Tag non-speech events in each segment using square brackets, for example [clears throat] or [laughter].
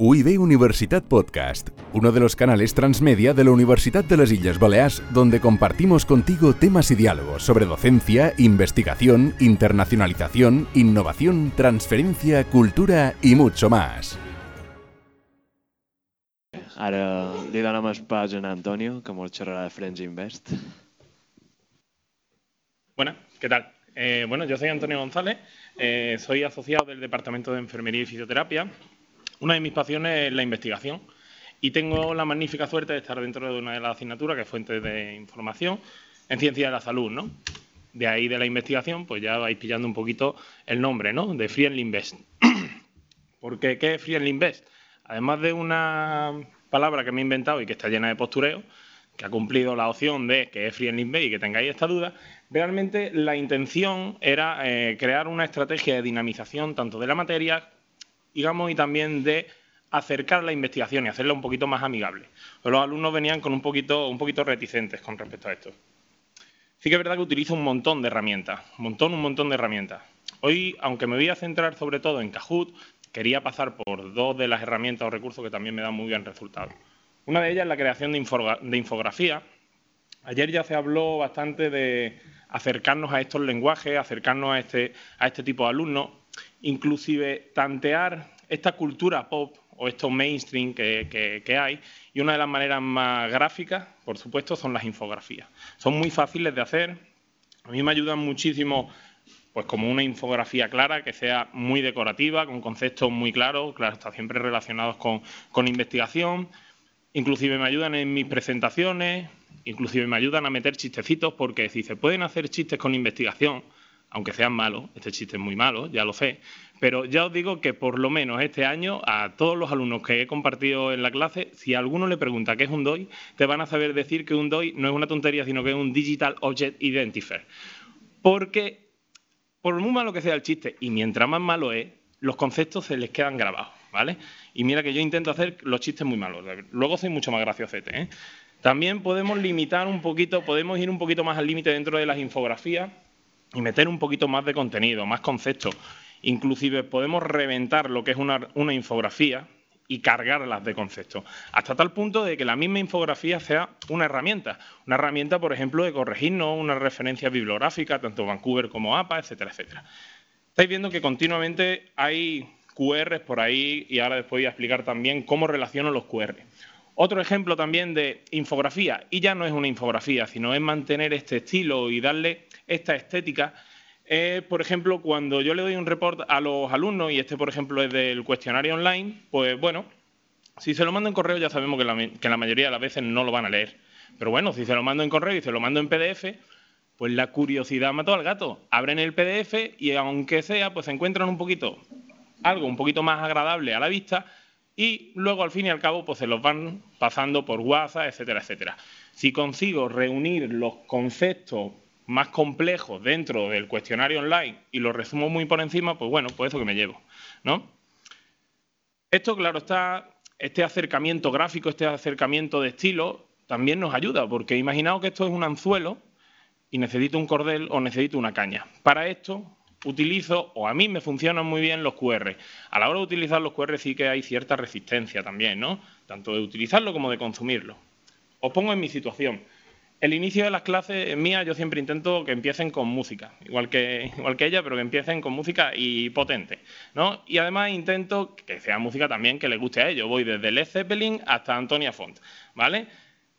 UIB Universitat Podcast, uno de los canales transmedia de la Universidad de las Islas Baleares, donde compartimos contigo temas y diálogos sobre docencia, investigación, internacionalización, innovación, transferencia, cultura y mucho más. Ara li donem el pas a Antonio, que ens xerrarà de Friends Invest. Buenas, ¿qué tal? Eh, bueno, yo soy Antonio González, eh, soy asociado del Departamento de Enfermería y Fisioterapia. Una de mis pasiones es la investigación y tengo la magnífica suerte de estar dentro de una de las asignaturas que es Fuente de Información en Ciencia de la Salud, ¿no? De ahí de la investigación, pues ya vais pillando un poquito el nombre, ¿no? De Free Invest. [clears throat] ¿Por qué? ¿Qué es Free Invest? Además de una palabra que me he inventado y que está llena de postureo, que ha cumplido la opción de que es Free Invest y que tengáis esta duda, realmente la intención era eh, crear una estrategia de dinamización tanto de la materia, digamos, y también de acercar la investigación y hacerla un poquito más amigable. Los alumnos venían con un poquito, un poquito reticentes con respecto a esto. Sí que es verdad que utilizo un montón de herramientas, un montón, un montón de herramientas. Hoy, aunque me voy a centrar sobre todo en Kahoot, quería pasar por dos de las herramientas o recursos que también me dan muy bien resultados. Una de ellas es la creación de, infografía. Ayer ya se habló bastante de acercarnos a estos lenguajes, acercarnos a este, a este tipo de alumnos, inclusive tantear esta cultura pop o estos mainstream que, hay. Y una de las maneras más gráficas, por supuesto, son las infografías. Son muy fáciles de hacer. A mí me ayudan muchísimo pues como una infografía clara, que sea muy decorativa, con conceptos muy claros, claro, está siempre relacionados con, con investigación. Inclusive me ayudan en mis presentaciones, inclusive me ayudan a meter chistecitos, porque si se pueden hacer chistes con investigación, aunque sean malos, este chiste es muy malo, ya lo sé, pero ya os digo que por lo menos este año a todos los alumnos que he compartido en la clase, si alguno le pregunta qué es un DOI, te van a saber decir que un DOI no es una tontería, sino que es un Digital Object Identifier. Porque por muy malo que sea el chiste, y mientras más malo es, los conceptos se les quedan grabados, ¿vale? Y mira que yo intento hacer los chistes muy malos. Luego soy mucho más graciosete, ¿eh? También podemos limitar un poquito, podemos ir un poquito más al límite dentro de las infografías y meter un poquito más de contenido, más conceptos. Inclusive podemos reventar lo que es una, infografía y cargarlas de conceptos, hasta tal punto de que la misma infografía sea una herramienta, una herramienta, por ejemplo, de corregirnos una referencia bibliográfica, tanto Vancouver como APA, etcétera, etcétera. Estáis viendo que continuamente hay QRs por ahí y ahora después voy a explicar también cómo relaciono los QR. Otro ejemplo también de infografía, y ya no es una infografía, sino es mantener este estilo y darle esta estética es, por ejemplo, cuando yo le doy un report a los alumnos, y este, por ejemplo, es del cuestionario online, pues bueno, si se lo mando en correo ya sabemos que la, que la mayoría de las veces no lo van a leer. Pero bueno, si se lo mando en correo y se lo mando en PDF, pues la curiosidad mató al gato. Abren el PDF y aunque sea, pues encuentran un poquito, algo un poquito más agradable a la vista y luego al fin y al cabo pues se los van pasando por WhatsApp, etcétera, etcétera. Si consigo reunir los conceptos más complejos dentro del cuestionario online y lo resumo muy por encima, pues bueno, pues eso que me llevo, ¿no? Esto, claro, está, este acercamiento gráfico, este acercamiento de estilo, también nos ayuda, porque imaginaos que esto es un anzuelo y necesito un cordel o necesito una caña. Para esto utilizo, o a mí me funcionan muy bien los QR. A la hora de utilizar los QR sí que hay cierta resistencia también, ¿no? Tanto de utilizarlo como de consumirlo. Os pongo en mi situación. El inicio de las clases mías yo siempre intento que empiecen con música, igual que, igual que ella, pero que empiecen con música y potente. ¿no? Y además intento que sea música también que les guste a ellos. Voy desde Led Zeppelin hasta Antonia Font. ¿vale?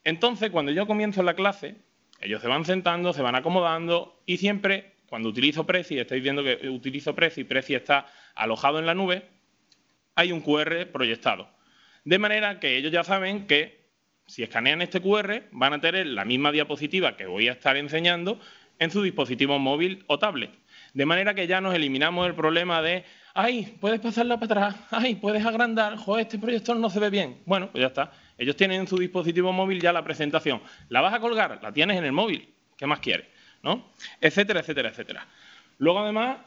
Entonces, cuando yo comienzo la clase, ellos se van sentando, se van acomodando y siempre, cuando utilizo Prezi, estáis viendo que utilizo Prezi, Prezi está alojado en la nube, hay un QR proyectado. De manera que ellos ya saben que si escanean este QR, van a tener la misma diapositiva que voy a estar enseñando en su dispositivo móvil o tablet. De manera que ya nos eliminamos el problema de, ay, puedes pasarla para atrás, ay, puedes agrandar, joder, este proyector no se ve bien. Bueno, pues ya está. Ellos tienen en su dispositivo móvil ya la presentación. ¿La vas a colgar? La tienes en el móvil. ¿Qué más quieres? ¿No? Etcétera, etcétera, etcétera. Luego, además,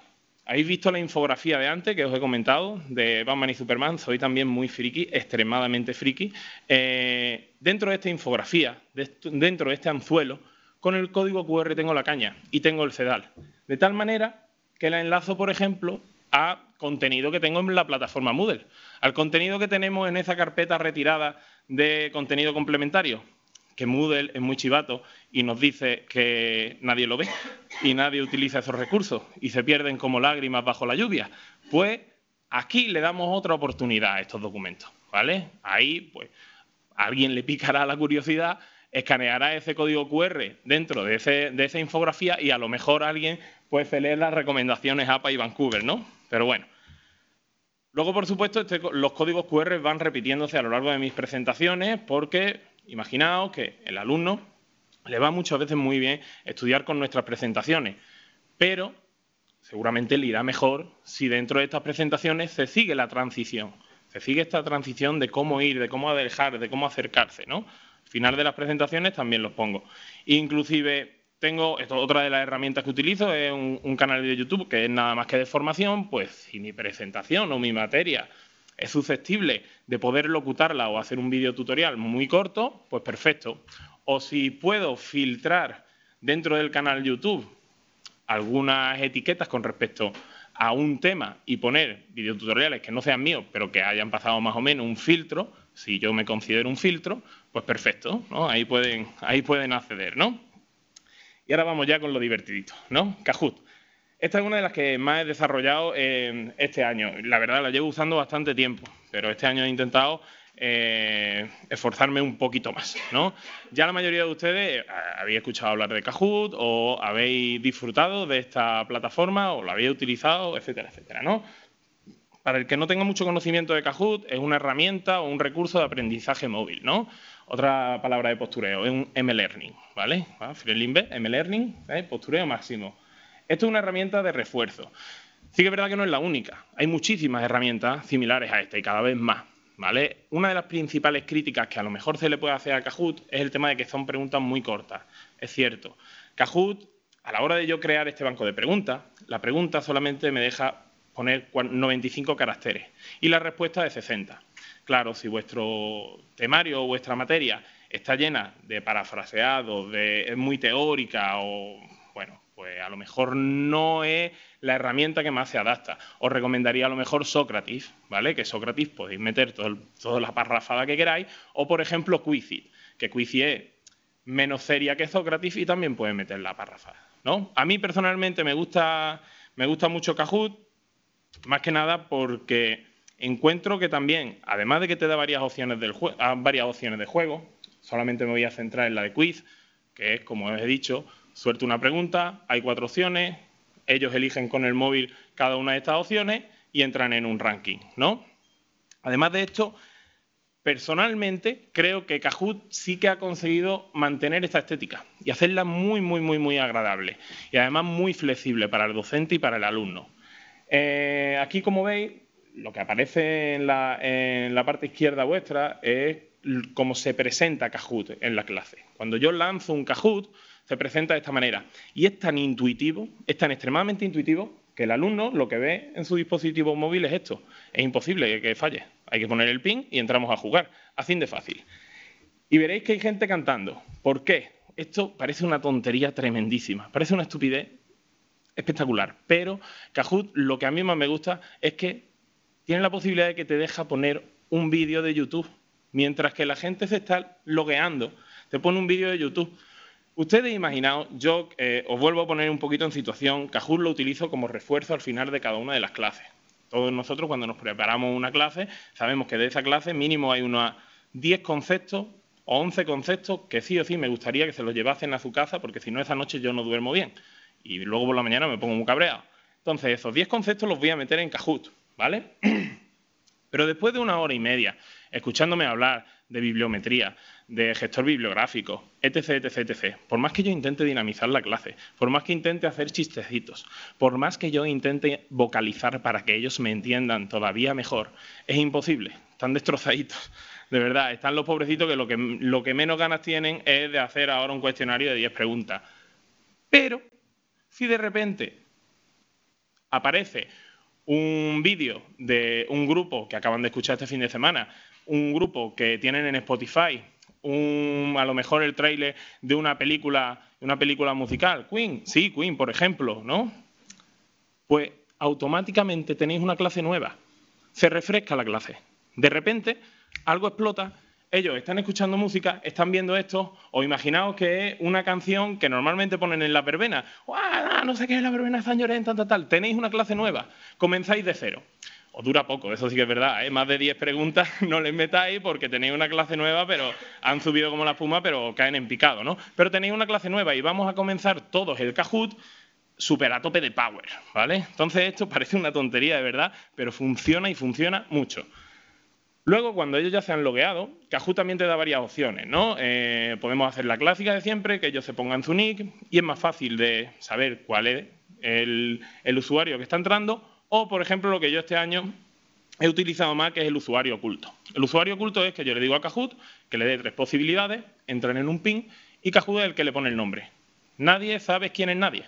Habéis visto la infografía de antes que os he comentado de Batman y Superman. Soy también muy friki, extremadamente friki. Eh, dentro de esta infografía, dentro de este anzuelo, con el código QR tengo la caña y tengo el CEDAL. De tal manera que la enlazo, por ejemplo, a contenido que tengo en la plataforma Moodle, al contenido que tenemos en esa carpeta retirada de contenido complementario, que Moodle es muy chivato y nos dice que nadie lo ve y nadie utiliza esos recursos y se pierden como lágrimas bajo la lluvia. Pues aquí le damos otra oportunidad a estos documentos, ¿vale? Ahí, pues, alguien le picará la curiosidad, escaneará ese código QR dentro de, esa infografía y a lo mejor alguien puede leer las recomendaciones APA y Vancouver, ¿no? Pero bueno. Luego, por supuesto, este los códigos QR van repitiéndose a lo largo de mis presentaciones porque imaginaos que el alumno le va muchas veces muy bien estudiar con nuestras presentaciones, pero seguramente le irá mejor si dentro de estas presentaciones se sigue la transición, se sigue esta transición de cómo ir, de cómo alejar, de cómo acercarse, ¿no? Al final de las presentaciones también los pongo. Inclusive tengo, esto, otra de las herramientas que utilizo es un, un, canal de YouTube que es nada más que de formación, pues si mi presentación o mi materia es susceptible de poder locutarla o hacer un vídeo tutorial muy corto, pues perfecto. O si puedo filtrar dentro del canal YouTube algunas etiquetas con respecto a un tema y poner videotutoriales que no sean míos, pero que hayan pasado más o menos un filtro, si yo me considero un filtro, pues perfecto, ¿no? Ahí pueden, ahí pueden acceder, ¿no? Y ahora vamos ya con lo divertidito, ¿no? Kahoot. Esta es una de las que más he desarrollado este año. La verdad, la llevo usando bastante tiempo, pero este año he intentado eh, esforzarme un poquito más. Ya la mayoría de ustedes eh, habéis escuchado hablar de Kahoot o habéis disfrutado de esta plataforma o la habéis utilizado, etcétera, etcétera. Para el que no tenga mucho conocimiento de Kahoot, es una herramienta o un recurso de aprendizaje móvil. ¿no? Otra palabra de postureo es un M-Learning. ¿vale? M-Learning, ¿eh? postureo máximo. Esto es una herramienta de refuerzo. Sí que es verdad que no es la única. Hay muchísimas herramientas similares a esta y cada vez más. ¿vale? Una de las principales críticas que a lo mejor se le puede hacer a Kahoot es el tema de que son preguntas muy cortas. Es cierto. Kahoot, a la hora de yo crear este banco de preguntas, la pregunta solamente me deja poner 95 caracteres y la respuesta de 60. Claro, si vuestro temario o vuestra materia está llena de parafraseados, de, es muy teórica o, bueno, lo mejor no es la herramienta que más se adapta. Os recomendaría a lo mejor Sócrates, ¿vale? Que Sócrates podéis meter toda la parrafada que queráis, o por ejemplo Quizit, que Quizit es menos seria que Sócrates y también puede meter la parrafada, ¿no? A mí personalmente me gusta, me gusta mucho Kahoot, más que nada porque encuentro que también, además de que te da varias opciones, del ah, varias opciones de juego, solamente me voy a centrar en la de quiz, que es, como os he dicho, suelto una pregunta, hay cuatro opciones, ellos eligen con el móvil cada una de estas opciones y entran en un ranking, ¿no? Además de esto, personalmente creo que Kahoot sí que ha conseguido mantener esta estética y hacerla muy, muy, muy, muy agradable y además muy flexible para el docente y para el alumno. Eh, aquí, como veis, lo que aparece en la, en la parte izquierda vuestra es cómo se presenta Kahoot en la clase. Cuando yo lanzo un Kahoot, se presenta de esta manera. Y es tan intuitivo, es tan extremadamente intuitivo, que el alumno lo que ve en su dispositivo móvil es esto. Es imposible que falle. Hay que poner el pin y entramos a jugar. Así de fácil. Y veréis que hay gente cantando. ¿Por qué? Esto parece una tontería tremendísima. Parece una estupidez espectacular. Pero Kahoot lo que a mí más me gusta es que tiene la posibilidad de que te deja poner un vídeo de YouTube. Mientras que la gente se está logueando, te pone un vídeo de YouTube. Ustedes imaginaos, yo eh, os vuelvo a poner un poquito en situación, Kahoot lo utilizo como refuerzo al final de cada una de las clases. Todos nosotros cuando nos preparamos una clase sabemos que de esa clase mínimo hay unos 10 conceptos o 11 conceptos que sí o sí me gustaría que se los llevasen a su casa porque si no esa noche yo no duermo bien y luego por la mañana me pongo muy cabreado. Entonces esos 10 conceptos los voy a meter en Kahoot, ¿vale? [clears throat] Pero después de una hora y media escuchándome hablar de bibliometría, de gestor bibliográfico, etc, etc, etc. Por más que yo intente dinamizar la clase, por más que intente hacer chistecitos, por más que yo intente vocalizar para que ellos me entiendan todavía mejor, es imposible. Están destrozaditos. De verdad, están los pobrecitos que lo que, lo que menos ganas tienen es de hacer ahora un cuestionario de 10 preguntas. Pero, si de repente aparece un vídeo de un grupo que acaban de escuchar este fin de semana, un grupo que tienen en Spotify a lo mejor el tráiler de una película, una película musical. Queen, sí, Queen, por ejemplo, ¿no? Pues automáticamente tenéis una clase nueva. Se refresca la clase. De repente, algo explota, ellos están escuchando música, están viendo esto, o imaginaos que es una canción que normalmente ponen en la verbena. No sé qué es la verbena San Llorén, tal, tal, tal. Tenéis una clase nueva, comenzáis de cero. Os dura poco, eso sí que es verdad. ¿eh? Más de 10 preguntas [laughs] no les metáis porque tenéis una clase nueva, pero han subido como la espuma, pero caen en picado, ¿no? Pero tenéis una clase nueva y vamos a comenzar todos el Kahoot super a tope de power, ¿vale? Entonces esto parece una tontería de verdad, pero funciona y funciona mucho. Luego, cuando ellos ya se han logueado, Kahoot también te da varias opciones, ¿no? Eh, podemos hacer la clásica de siempre, que ellos se pongan su nick, y es más fácil de saber cuál es el, usuario que está entrando, o, por ejemplo, lo que yo este año he utilizado más, que es el usuario oculto. El usuario oculto es que yo le digo a Kahoot que le dé tres posibilidades, entren en un ping, y Kahoot es el que le pone el nombre. Nadie sabe quién es nadie.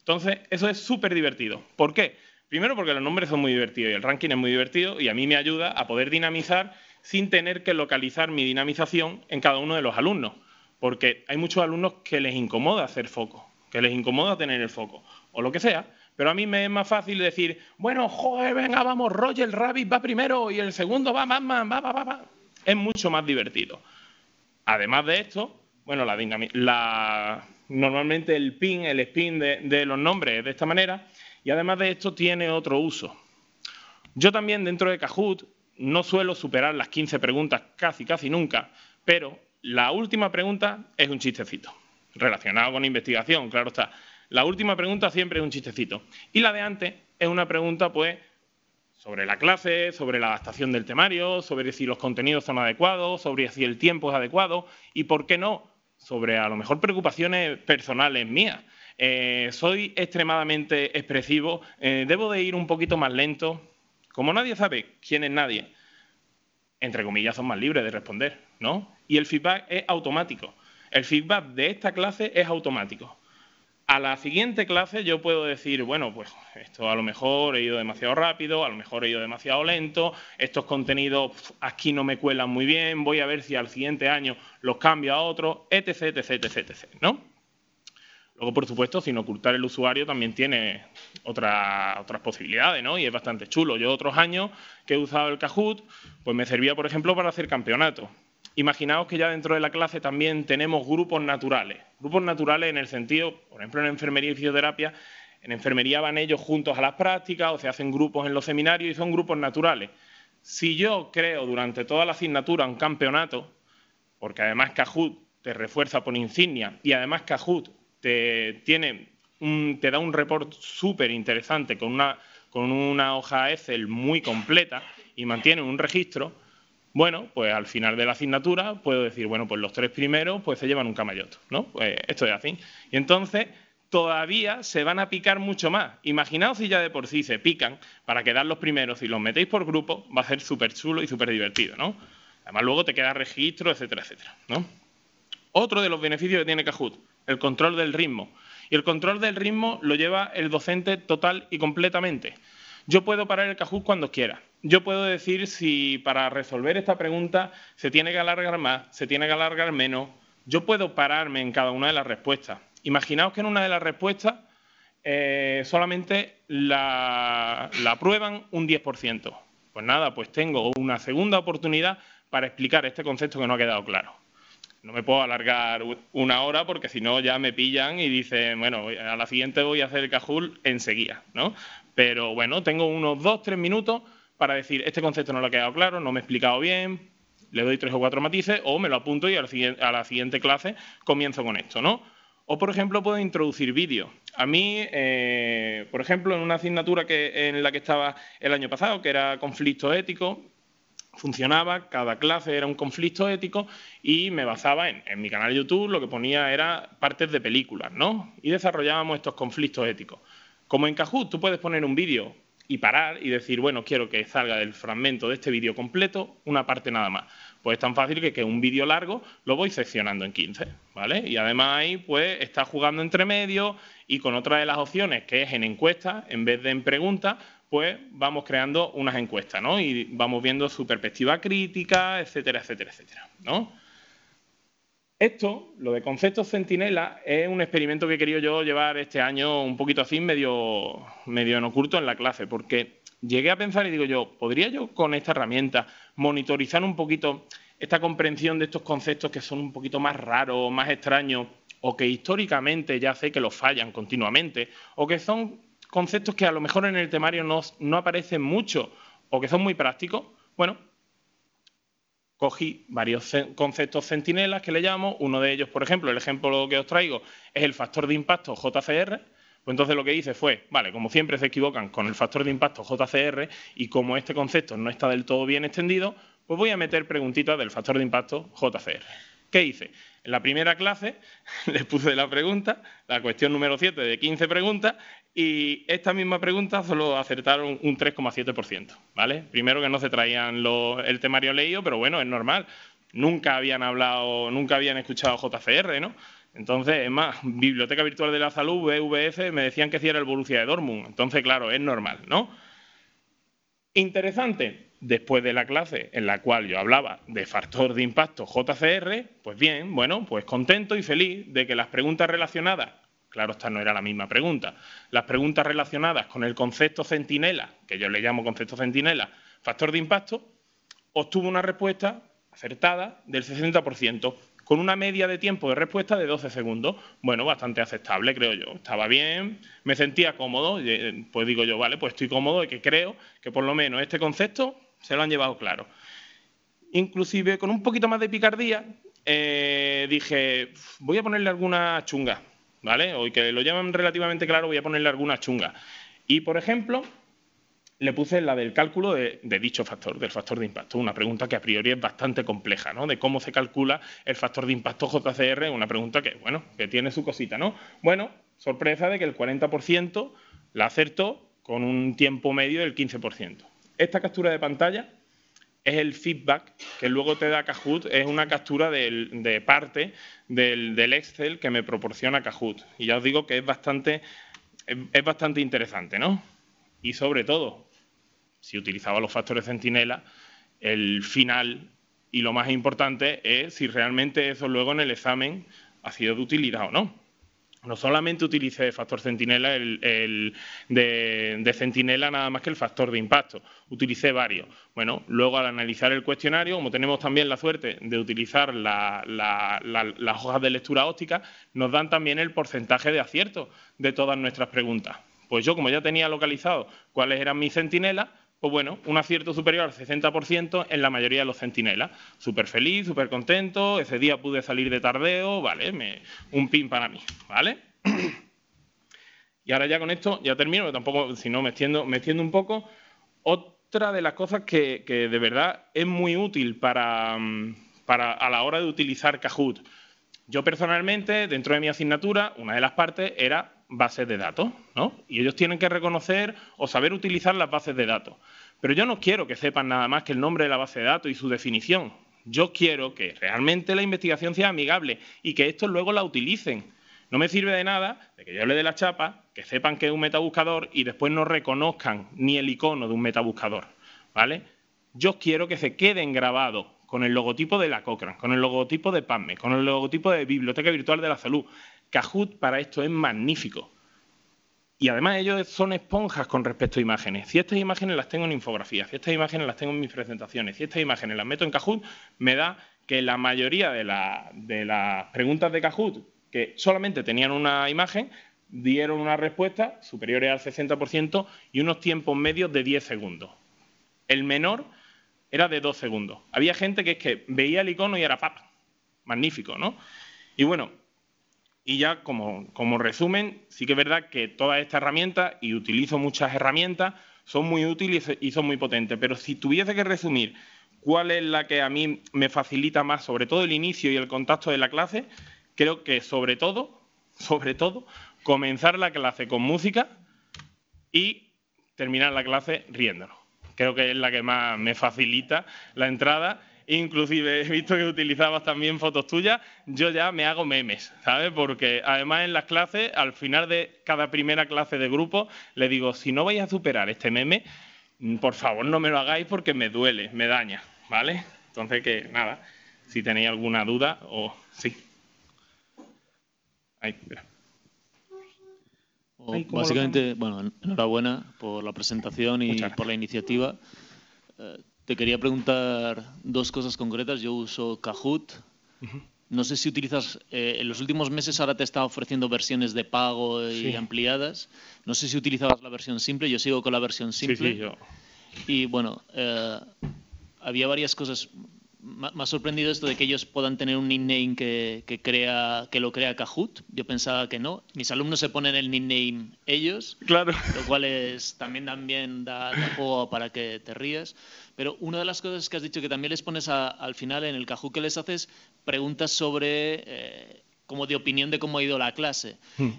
Entonces, eso es súper divertido. ¿Por qué? Primero porque los nombres son muy divertidos y el ranking es muy divertido y a mí me ayuda a poder dinamizar sin tener que localizar mi dinamización en cada uno de los alumnos. Porque hay muchos alumnos que les incomoda hacer foco, que les incomoda tener el foco, o lo que sea. Pero a mí me es más fácil decir, bueno, joder, venga, vamos, Roger Rabbit va primero y el segundo va Batman, va, va, va, va. Es mucho más divertido. Además de esto, bueno, la, la normalmente el pin, el spin de, de los nombres es de esta manera y además de esto tiene otro uso. Yo también dentro de Kahoot no suelo superar las 15 preguntas casi, casi nunca, pero la última pregunta es un chistecito, relacionado con investigación, claro está. La última pregunta siempre es un chistecito. Y la de antes es una pregunta, pues, sobre la clase, sobre la adaptación del temario, sobre si los contenidos son adecuados, sobre si el tiempo es adecuado y, ¿por qué no?, sobre a lo mejor preocupaciones personales mías. Eh, soy extremadamente expresivo, eh, debo de ir un poquito más lento. Como nadie sabe quién es nadie, entre comillas son más libres de responder, ¿no? Y el feedback es automático. El feedback de esta clase es automático. A la siguiente clase yo puedo decir, bueno, pues esto a lo mejor he ido demasiado rápido, a lo mejor he ido demasiado lento, estos contenidos aquí no me cuelan muy bien, voy a ver si al siguiente año los cambio a otro, etc, etc, etc, etc, ¿no? Luego, por supuesto, sin ocultar el usuario también tiene otras posibilidades, ¿no? Y es bastante chulo. Yo otros años que he usado el Kahoot, pues me servía, por ejemplo, para hacer campeonatos. Imaginaos que ya dentro de la clase también tenemos grupos naturales. Grupos naturales en el sentido, por ejemplo, en enfermería y fisioterapia, en enfermería van ellos juntos a las prácticas o se hacen grupos en los seminarios y son grupos naturales. Si yo creo durante toda la asignatura un campeonato, porque además Kahoot te refuerza por insignia y además Kahoot te, da un report súper interesante con una, hoja Excel muy completa y mantiene un registro, bueno, pues al final de la asignatura puedo decir, bueno, pues los tres primeros pues se llevan un camayoto, ¿no? Pues esto es así. Y entonces todavía se van a picar mucho más. Imaginaos si ya de por sí se pican para quedar los primeros, y los metéis por grupo, va a ser súper chulo y súper divertido, ¿no? Además luego te queda registro, etcétera, etcétera. Otro de los beneficios que tiene Kahoot, el control del ritmo. Y el control del ritmo lo lleva el docente total y completamente. Yo puedo parar el Kahoot cuando quiera. Yo puedo decir si para resolver esta pregunta se tiene que alargar más, se tiene que alargar menos. Yo puedo pararme en cada una de las respuestas. Imaginaos que en una de las respuestas eh, solamente la, la aprueban un 10%. Pues nada, pues tengo una segunda oportunidad para explicar este concepto que no ha quedado claro no me puedo alargar una hora porque si no ya me pillan y dicen, bueno, a la siguiente voy a hacer el cajul enseguida, ¿no? Pero bueno, tengo unos dos, tres minutos para decir, este concepto no lo ha quedado claro, no me he explicado bien, le doy tres o cuatro matices o me lo apunto y a la siguiente, clase comienzo con esto, ¿no? O, por ejemplo, puedo introducir vídeos. A mí, eh, por ejemplo, en una asignatura que, en la que estaba el año pasado, que era conflicto ético, funcionaba, cada clase era un conflicto ético y me basaba en, mi canal de YouTube, lo que ponía era partes de películas, ¿no? Y desarrollábamos estos conflictos éticos. Como en Kahoot, tú puedes poner un vídeo y parar y decir, bueno, quiero que salga del fragmento de este vídeo completo una parte nada más. Pues es tan fácil que, que un vídeo largo lo voy seccionando en 15, ¿vale? Y además ahí, pues, está jugando entre medio y con otra de las opciones, que es en encuesta, en vez de en pregunta, pues vamos creando unas encuestas, ¿no? Y vamos viendo su perspectiva crítica, etcétera, etcétera, etcétera, ¿no? Esto, lo de conceptos centinela, es un experimento que he querido yo llevar este año un poquito así, medio, medio en oculto en la clase, porque llegué a pensar y digo yo, ¿podría yo con esta herramienta monitorizar un poquito esta comprensión de estos conceptos que son un poquito más raros, más extraños, o que históricamente ya sé que los fallan continuamente, o que son conceptos que a lo mejor en el temario no, no aparecen mucho, o que son muy prácticos? Bueno, cogí varios conceptos centinelas que le llamo. Uno de ellos, por ejemplo, el ejemplo que os traigo es el factor de impacto JCR. Pues entonces lo que hice fue, vale, como siempre se equivocan con el factor de impacto JCR y como este concepto no está del todo bien extendido, pues voy a meter preguntitas del factor de impacto JCR. ¿Qué hice? En la primera clase [laughs] les puse la pregunta, la cuestión número 7 de 15 preguntas, y esta misma pregunta solo acertaron un 3,7%, ¿vale? Primero que no se traían el temario leído, pero bueno, es normal. Nunca habían hablado, nunca habían escuchado JCR, ¿no? Entonces, es más, Biblioteca Virtual de la Salud, BVF, me decían que sí el Borussia de Dortmund. Entonces, claro, es normal, ¿no? Interesante, después de la clase en la cual yo hablaba de factor de impacto JCR, pues bien, bueno, pues contento y feliz de que las preguntas relacionadas Claro, esta no era la misma pregunta. Las preguntas relacionadas con el concepto centinela, que yo le llamo concepto centinela, factor de impacto, obtuvo una respuesta acertada del 60%, con una media de tiempo de respuesta de 12 segundos. Bueno, bastante aceptable, creo yo. Estaba bien, me sentía cómodo, pues digo yo, vale, pues estoy cómodo y que creo que por lo menos este concepto se lo han llevado claro. Inclusive con un poquito más de picardía, eh, dije, voy a ponerle alguna chunga, ¿vale? O que lo llaman relativamente claro, voy a ponerle alguna chunga. Y, por ejemplo, le puse la del cálculo de, dicho factor, del factor de impacto. Una pregunta que a priori es bastante compleja, ¿no? De cómo se calcula el factor de impacto JCR, una pregunta que, bueno, que tiene su cosita, ¿no? Bueno, sorpresa de que el 40% la acertó con un tiempo medio del 15%. Esta captura de pantalla es el feedback que luego te da Kahoot, es una captura de parte del, Excel que me proporciona Kahoot. Y ya os digo que es bastante, es bastante interesante, ¿no? Y sobre todo, si utilizaba los factores centinela, el final y lo más importante es si realmente eso luego en el examen ha sido de utilidad o no no solamente utilicé el factor centinela el, de, centinela nada más que el factor de impacto, utilicé varios. Bueno, luego al analizar el cuestionario, como tenemos también la suerte de utilizar las hojas de lectura óptica, nos dan también el porcentaje de acierto de todas nuestras preguntas. Pues yo, como ya tenía localizado cuáles eran mis centinelas, pues bueno, un acierto superior al 60% en la mayoría de los centinelas. Súper feliz, súper contento, ese día pude salir de tardeo, vale, un pin para mí, ¿vale? [clears throat] y ahora ya con esto ya termino, tampoco, si no me extiendo, me un poco. Otra de las cosas que, de verdad es muy útil para, para a la hora de utilizar Kahoot. Yo personalmente, dentro de mi asignatura, una de las partes era bases de datos, ¿no? Y ellos tienen que reconocer o saber utilizar las bases de datos. Pero yo no quiero que sepan nada más que el nombre de la base de datos y su definición. Yo quiero que realmente la investigación sea amigable y que estos luego la utilicen. No me sirve de nada de que yo hable de la chapa, que sepan que es un metabuscador y después no reconozcan ni el icono de un metabuscador, ¿vale? Yo quiero que se queden grabados con el logotipo de la Cochrane, con el logotipo de PAME, con el logotipo de Biblioteca Virtual de la Salud, Kahoot para esto es magnífico. Y además ellos son esponjas con respecto a imágenes. Si estas imágenes las tengo en infografía, si estas imágenes las tengo en mis presentaciones, si estas imágenes las meto en Kahoot, me da que la mayoría de, las preguntas de Kahoot, que solamente tenían una imagen, dieron una respuesta superior al 60% y unos tiempos medios de 10 segundos. El menor era de 2 segundos. Había gente que es que veía el icono y era ¡pap! Magnífico, ¿no? Y bueno, y ya como, resumen, sí que es verdad que todas estas herramientas, y utilizo muchas herramientas, son muy útiles y son muy potentes. Pero si tuviese que resumir cuál es la que a mí me facilita más, sobre todo el inicio y el contacto de la clase, creo que sobre todo, sobre todo, comenzar la clase con música y terminar la clase riéndonos. Creo que es la que más me facilita la entrada inclusive he visto que utilizabas también fotos tuyas, yo ya me hago memes, ¿sabes? Porque además en las clases, al final de cada primera clase de grupo, le digo, si no vais a superar este meme, por favor no me lo hagáis porque me duele, me daña, ¿vale? Entonces que nada, si tenéis alguna duda o sí. Ahí, espera. O Ay, ¿cómo lo básicamente, bueno, enhorabuena por la presentación y por la iniciativa. Eh, te quería preguntar dos cosas concretas. Yo uso Kahoot. No sé si utilizas, eh, en los últimos meses ahora te está ofreciendo versiones de pago y Sí. ampliadas. No sé si utilizabas la versión simple, yo sigo con la versión Sí, simple. sí, yo. Y bueno, eh, había varias cosas. Me ha sorprendido esto de que ellos puedan tener un nickname que, que, crea, que lo crea Kahoot. Yo pensaba que no. Mis alumnos se ponen el nickname ellos, Claro. lo cual es, también, también da, da juego para que te rías. Pero una de las cosas que has dicho que también les pones a- al final en el Kahoot que les haces preguntas sobre, eh, como de opinión de cómo ha ido la clase. Hmm.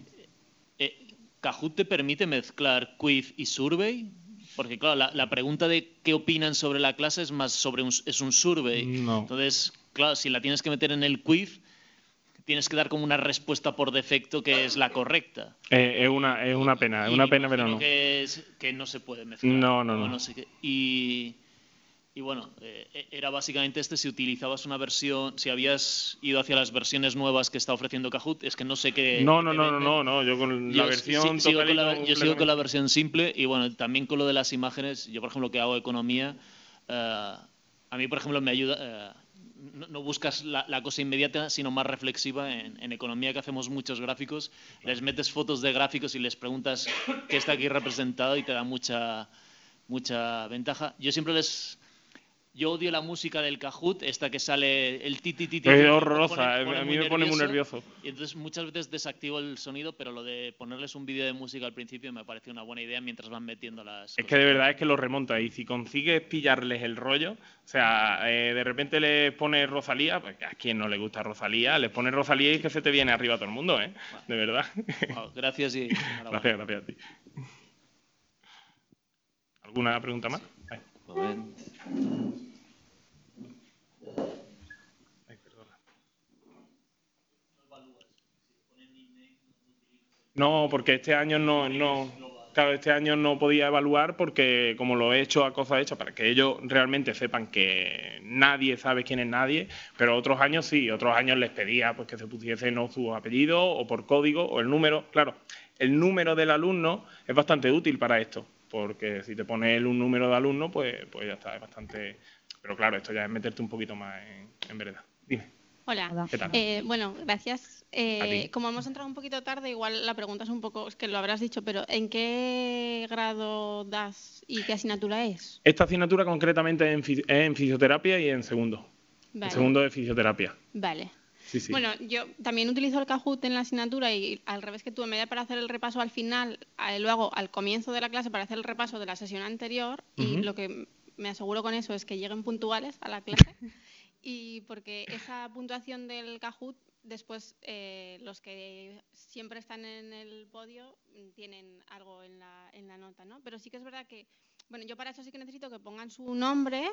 Eh, ¿Kahoot te permite mezclar quiz y survey? Porque, claro, la, la pregunta de qué opinan sobre la clase es más sobre un, es un survey. No. Entonces, claro, si la tienes que meter en el quiz, tienes que dar como una respuesta por defecto que es la correcta. Eh, es, una, es una pena, es una pena, pero no. Que, es- que no se puede mezclar. No, no, no. sé qué. Y, y bueno, eh, era básicamente este, si utilizabas una versión, si habías ido hacia las versiones nuevas que está ofreciendo Kahoot, es que no sé qué... No, no, no, no, no, no, yo con la Yo versión si- sigo con la, yo sigo con la versión simple y bueno, también con lo de las imágenes, yo por ejemplo que hago economía, eh, a mí por ejemplo me ayuda, eh, no, no buscas la, la cosa inmediata, sino más reflexiva. En, en economía que hacemos muchos gráficos, les metes fotos de gráficos y les preguntas qué está aquí representado y te da mucha, mucha ventaja. Yo siempre les... Yo odio la música del Kahoot, esta que sale el ti ti ti ti, Es horrorosa, a mí me pone muy nervioso. y entonces muchas veces desactivo el sonido, pero lo de ponerles un vídeo de música al principio me parece una buena idea mientras van metiendo las. Es que de verdad es que lo remonta y si consigues pillarles el rollo, o sea, eh, de repente les pones Rosalía, pues a quien no le gusta Rosalía, les pones Rosalía y es que se te viene arriba todo el mundo, ¿eh? De verdad. Wow, gracias y. Gracias, gracias a ti. ¿Alguna pregunta más? Moment. No, porque este año no, no, claro, este año no podía evaluar porque como lo he hecho a cosa hecha para que ellos realmente sepan que nadie sabe quién es nadie, pero otros años sí, otros años les pedía pues que se pusiese no su apellido o por código o el número, claro, el número del alumno es bastante útil para esto, porque si te pones un número de alumno, pues, pues ya está, es bastante, pero claro, esto ya es meterte un poquito más en, en verdad. Dime, Hola. Hola. ¿qué tal? Eh, bueno, gracias. Eh, como hemos entrado un poquito tarde, igual la pregunta es un poco, es que lo habrás dicho, pero ¿en qué grado das y qué asignatura es? Esta asignatura concretamente es en, fisi- es en fisioterapia y en segundo. Vale. En segundo de fisioterapia. Vale. Sí, sí. Bueno, yo también utilizo el Kahoot en la asignatura y al revés que tú, en vez de para hacer el repaso al final, lo hago al comienzo de la clase para hacer el repaso de la sesión anterior y lo que me aseguro con eso es que lleguen puntuales a la clase [laughs] y porque esa puntuación del Kahoot, después eh, los que siempre están en el podio mm, tienen algo en la, en la nota, ¿no? Pero sí que es verdad que, bueno, yo para eso sí que necesito que pongan su nombre,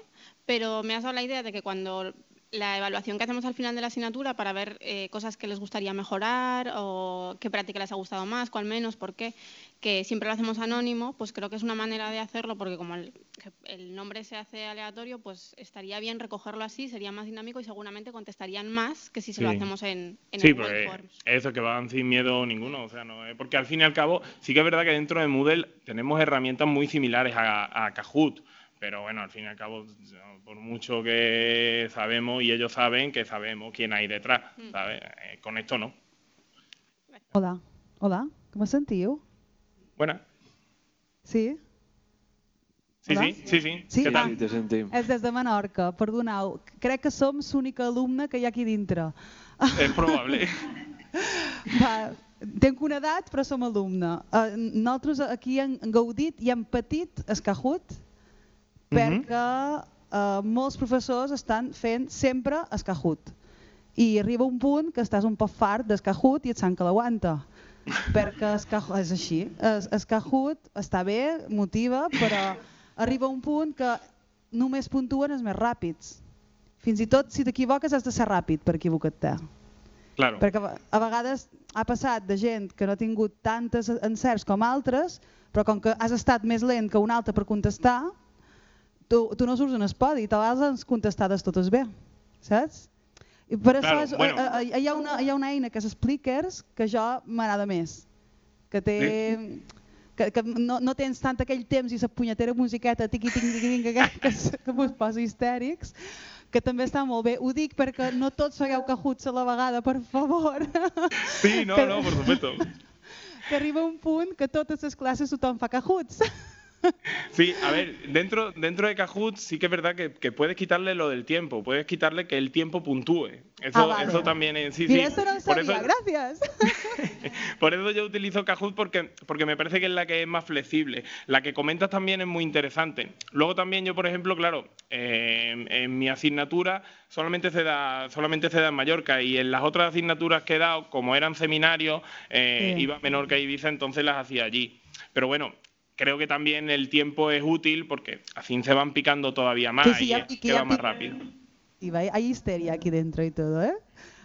pero me has dado la idea de que cuando la evaluación que hacemos al final de la asignatura para ver eh, cosas que les gustaría mejorar o qué práctica les ha gustado más, cuál menos, por qué, que siempre lo hacemos anónimo, pues creo que es una manera de hacerlo porque como el, que el nombre se hace aleatorio, pues estaría bien recogerlo así, sería más dinámico y seguramente contestarían más que si se lo hacemos en, en Sí, el pues Google Forms. eso, que van sin miedo ninguno. O sea, no, eh, porque al fin y al cabo, sí que es verdad que dentro de Moodle tenemos herramientas muy similares a, a Kahoot. Pero bueno, al fin y al cabo, por mucho que sabemos y ellos saben que sabemos quién hay detrás, Mm. ¿sabes? Eh, con esto no. Hola, hola, com me sentiu? Buena. Sí? Sí, Hola? sí, sí, sí. Sí? ¿Qué tal? Sí, te sentim. És des de Menorca, perdoneu. Crec que som l'única alumna que hi ha aquí dintre. Es probable. Va, tenc una edat, però som alumne. Uh, nosaltres aquí hem gaudit i hem patit el Kahoot perquè uh, molts professors estan fent sempre Kahoot. I arriba un punt que estàs un poc fart Kahoot i et sent que l'aguanta. [laughs] perquè Kahoot, és així. El Kahoot està bé, motiva, però arriba un punt que només puntuen els més ràpids. Fins i tot si t'equivoques has de ser ràpid per equivocar-te. Claro. Perquè a a vegades ha passat de gent que no ha tingut tantes encerts com altres, però com que has estat més lent que un altre per contestar, tu, tu no surts en el podi i te les has contestades totes bé, saps? I per Claro, això és, bueno. eh, eh, hi, ha una, hi ha una eina que és Splickers que jo m'agrada més, que té... Que, que no, no tens tant aquell temps i la punyetera musiqueta tiqui tiqui tiqui tiqui que, que, que mos posa histèrics que també està molt bé. Ho dic perquè no tots segueu cajuts a la vegada, per favor. [laughs] Sí, no, Que- no, por supuesto. que arriba un punt que totes les classes tothom fa cajuts. Sí, a ver, dentro, dentro de Kahoot sí que es verdad que, que puedes quitarle lo del tiempo, puedes quitarle que el tiempo puntúe. Eso, Ah, vale. eso también es... Sí, eso no por sabía, eso, gracias. [laughs] Por eso yo utilizo Kahoot porque, porque me parece que es la que es más flexible. La que comentas también es muy interesante. Luego también yo, por ejemplo, claro, eh, en, mi asignatura solamente se, da, solamente se da en Mallorca y en las otras asignaturas que he dado, como eran seminarios, eh, iba a Menorca y Ibiza, entonces las hacía allí. Pero bueno, creo que también el tiempo es útil porque así se van picando todavía más Sí, sí, y es- que va más rápido. Y va- hay histeria aquí dentro y todo, ¿eh?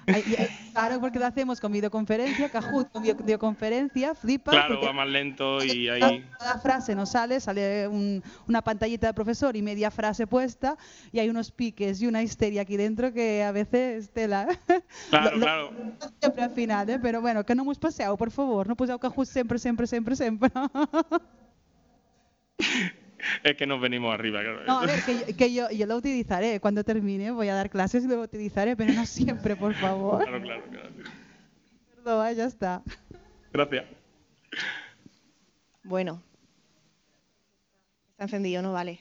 Hay- y- claro, porque lo hacemos con videoconferencia, Kahoot con video- videoconferencia, flipas. Claro, va más lento y ahí... cada frase nos sale, sale un- una pantallita de profesor y media frase puesta y hay unos piques y una histeria aquí dentro que a veces tela. Claro, Lo- lo- claro. no Siempre al final, ¿eh? Pero bueno, que no us passeu, por favor, no poseu Kahoot sempre, sempre, sempre, sempre. Es que nos venimos arriba, claro. No, a ver, que, yo- que yo, yo lo utilizaré. Cuando termine voy a dar clases y lo utilizaré, pero no siempre, por favor. Claro, claro, claro. Perdón, eh, ya está. Gracias. Bueno. Está encendido, ¿no? Vale.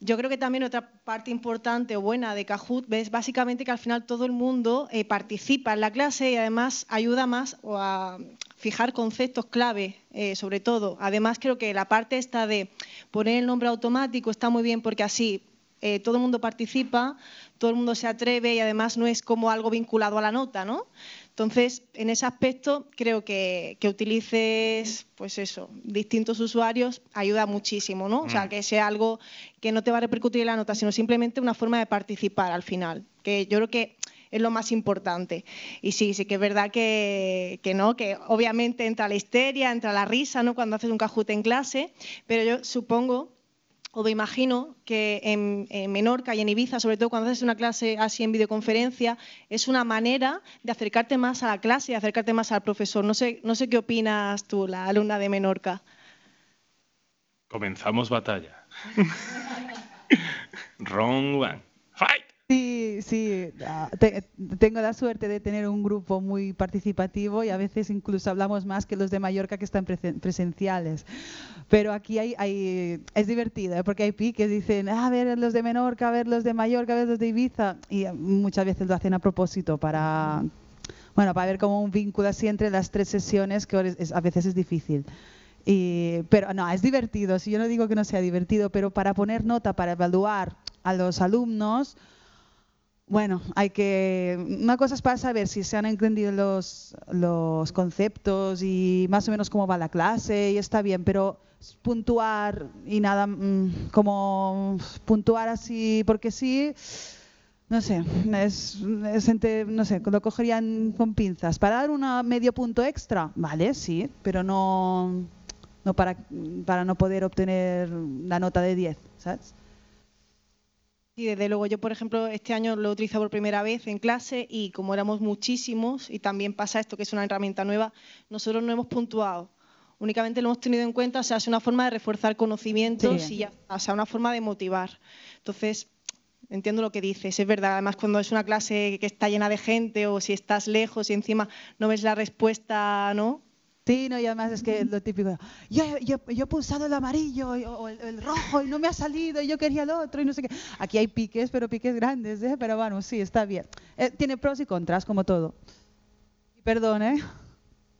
Yo creo que también otra parte importante o buena de Kahoot es básicamente que al final todo el mundo eh, participa en la clase y además ayuda más o a fijar conceptos clave, eh, sobre todo. Además, creo que la parte esta de poner el nombre automático está muy bien porque así eh, todo el mundo participa, todo el mundo se atreve y además no es como algo vinculado a la nota, ¿no? Entonces, en ese aspecto, creo que, que utilices, pues eso, distintos usuarios ayuda muchísimo, ¿no? O sea, que sea algo que no te va a repercutir en la nota, sino simplemente una forma de participar al final, que yo creo que es lo más importante. Y sí, sí que es verdad que, que no, que obviamente entra la histeria, entra la risa, ¿no? Cuando haces un cajute en clase, pero yo supongo o me imagino que en, en Menorca y en Ibiza, sobre todo cuando haces una clase así en videoconferencia, es una manera de acercarte más a la clase y acercarte más al profesor. No sé, no sé qué opinas tú, la alumna de Menorca. Comenzamos batalla. [laughs] Round one. Fight. Sí, sí, ah, te- tengo la suerte de tener un grupo muy participativo y a veces incluso hablamos más que los de Mallorca que están presen- presenciales. Pero aquí hay, hay- es divertido, ¿eh? porque hay piques, dicen, "Ah, a ver los de Menorca, a ver los de Mallorca, a ver los de Ibiza, y eh, muchas veces lo hacen a propósito para, bueno, para ver como un vínculo así entre las tres sesiones que a veces es difícil. Y, pero no, es divertido, si yo no digo que no sea divertido, pero para poner nota, para evaluar a los alumnos, bueno, hay que. Una cosa es para saber si se han entendido los, los conceptos y más o menos cómo va la clase y está bien, pero puntuar y nada, mm, como puntuar así porque sí, no sé, es, es entre- no sé, lo cogerían con pinzas. Para dar un medio punto extra, vale, sí, pero no, no para, para no poder obtener la nota de 10, ¿sabes? Y desde luego yo, por ejemplo, este año lo he utilizado por primera vez en clase y como éramos muchísimos y también pasa esto que es una herramienta nueva, nosotros no hemos puntuado. Únicamente lo hemos tenido en cuenta, o sea, es una forma de reforzar conocimientos Sí. y ya, o sea, una forma de motivar. Entonces, entiendo lo que dices, es verdad. Además, cuando es una clase que está llena de gente o si estás lejos y encima no ves la respuesta, ¿no? Sí, no, y además es que lo típico, yo, yo, yo he pulsado el amarillo y- o el, el rojo y no me ha salido y yo quería el otro y no sé qué. Aquí hay piques, pero piques grandes, ¿eh? Pero bueno, sí, está bien. Eh, tiene pros y contras, como todo. Y Perdón, ¿eh?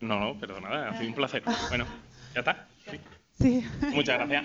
No, no, perdona, ha sido un placer. Bueno, ya está. Sí. Sí. Muchas gracias.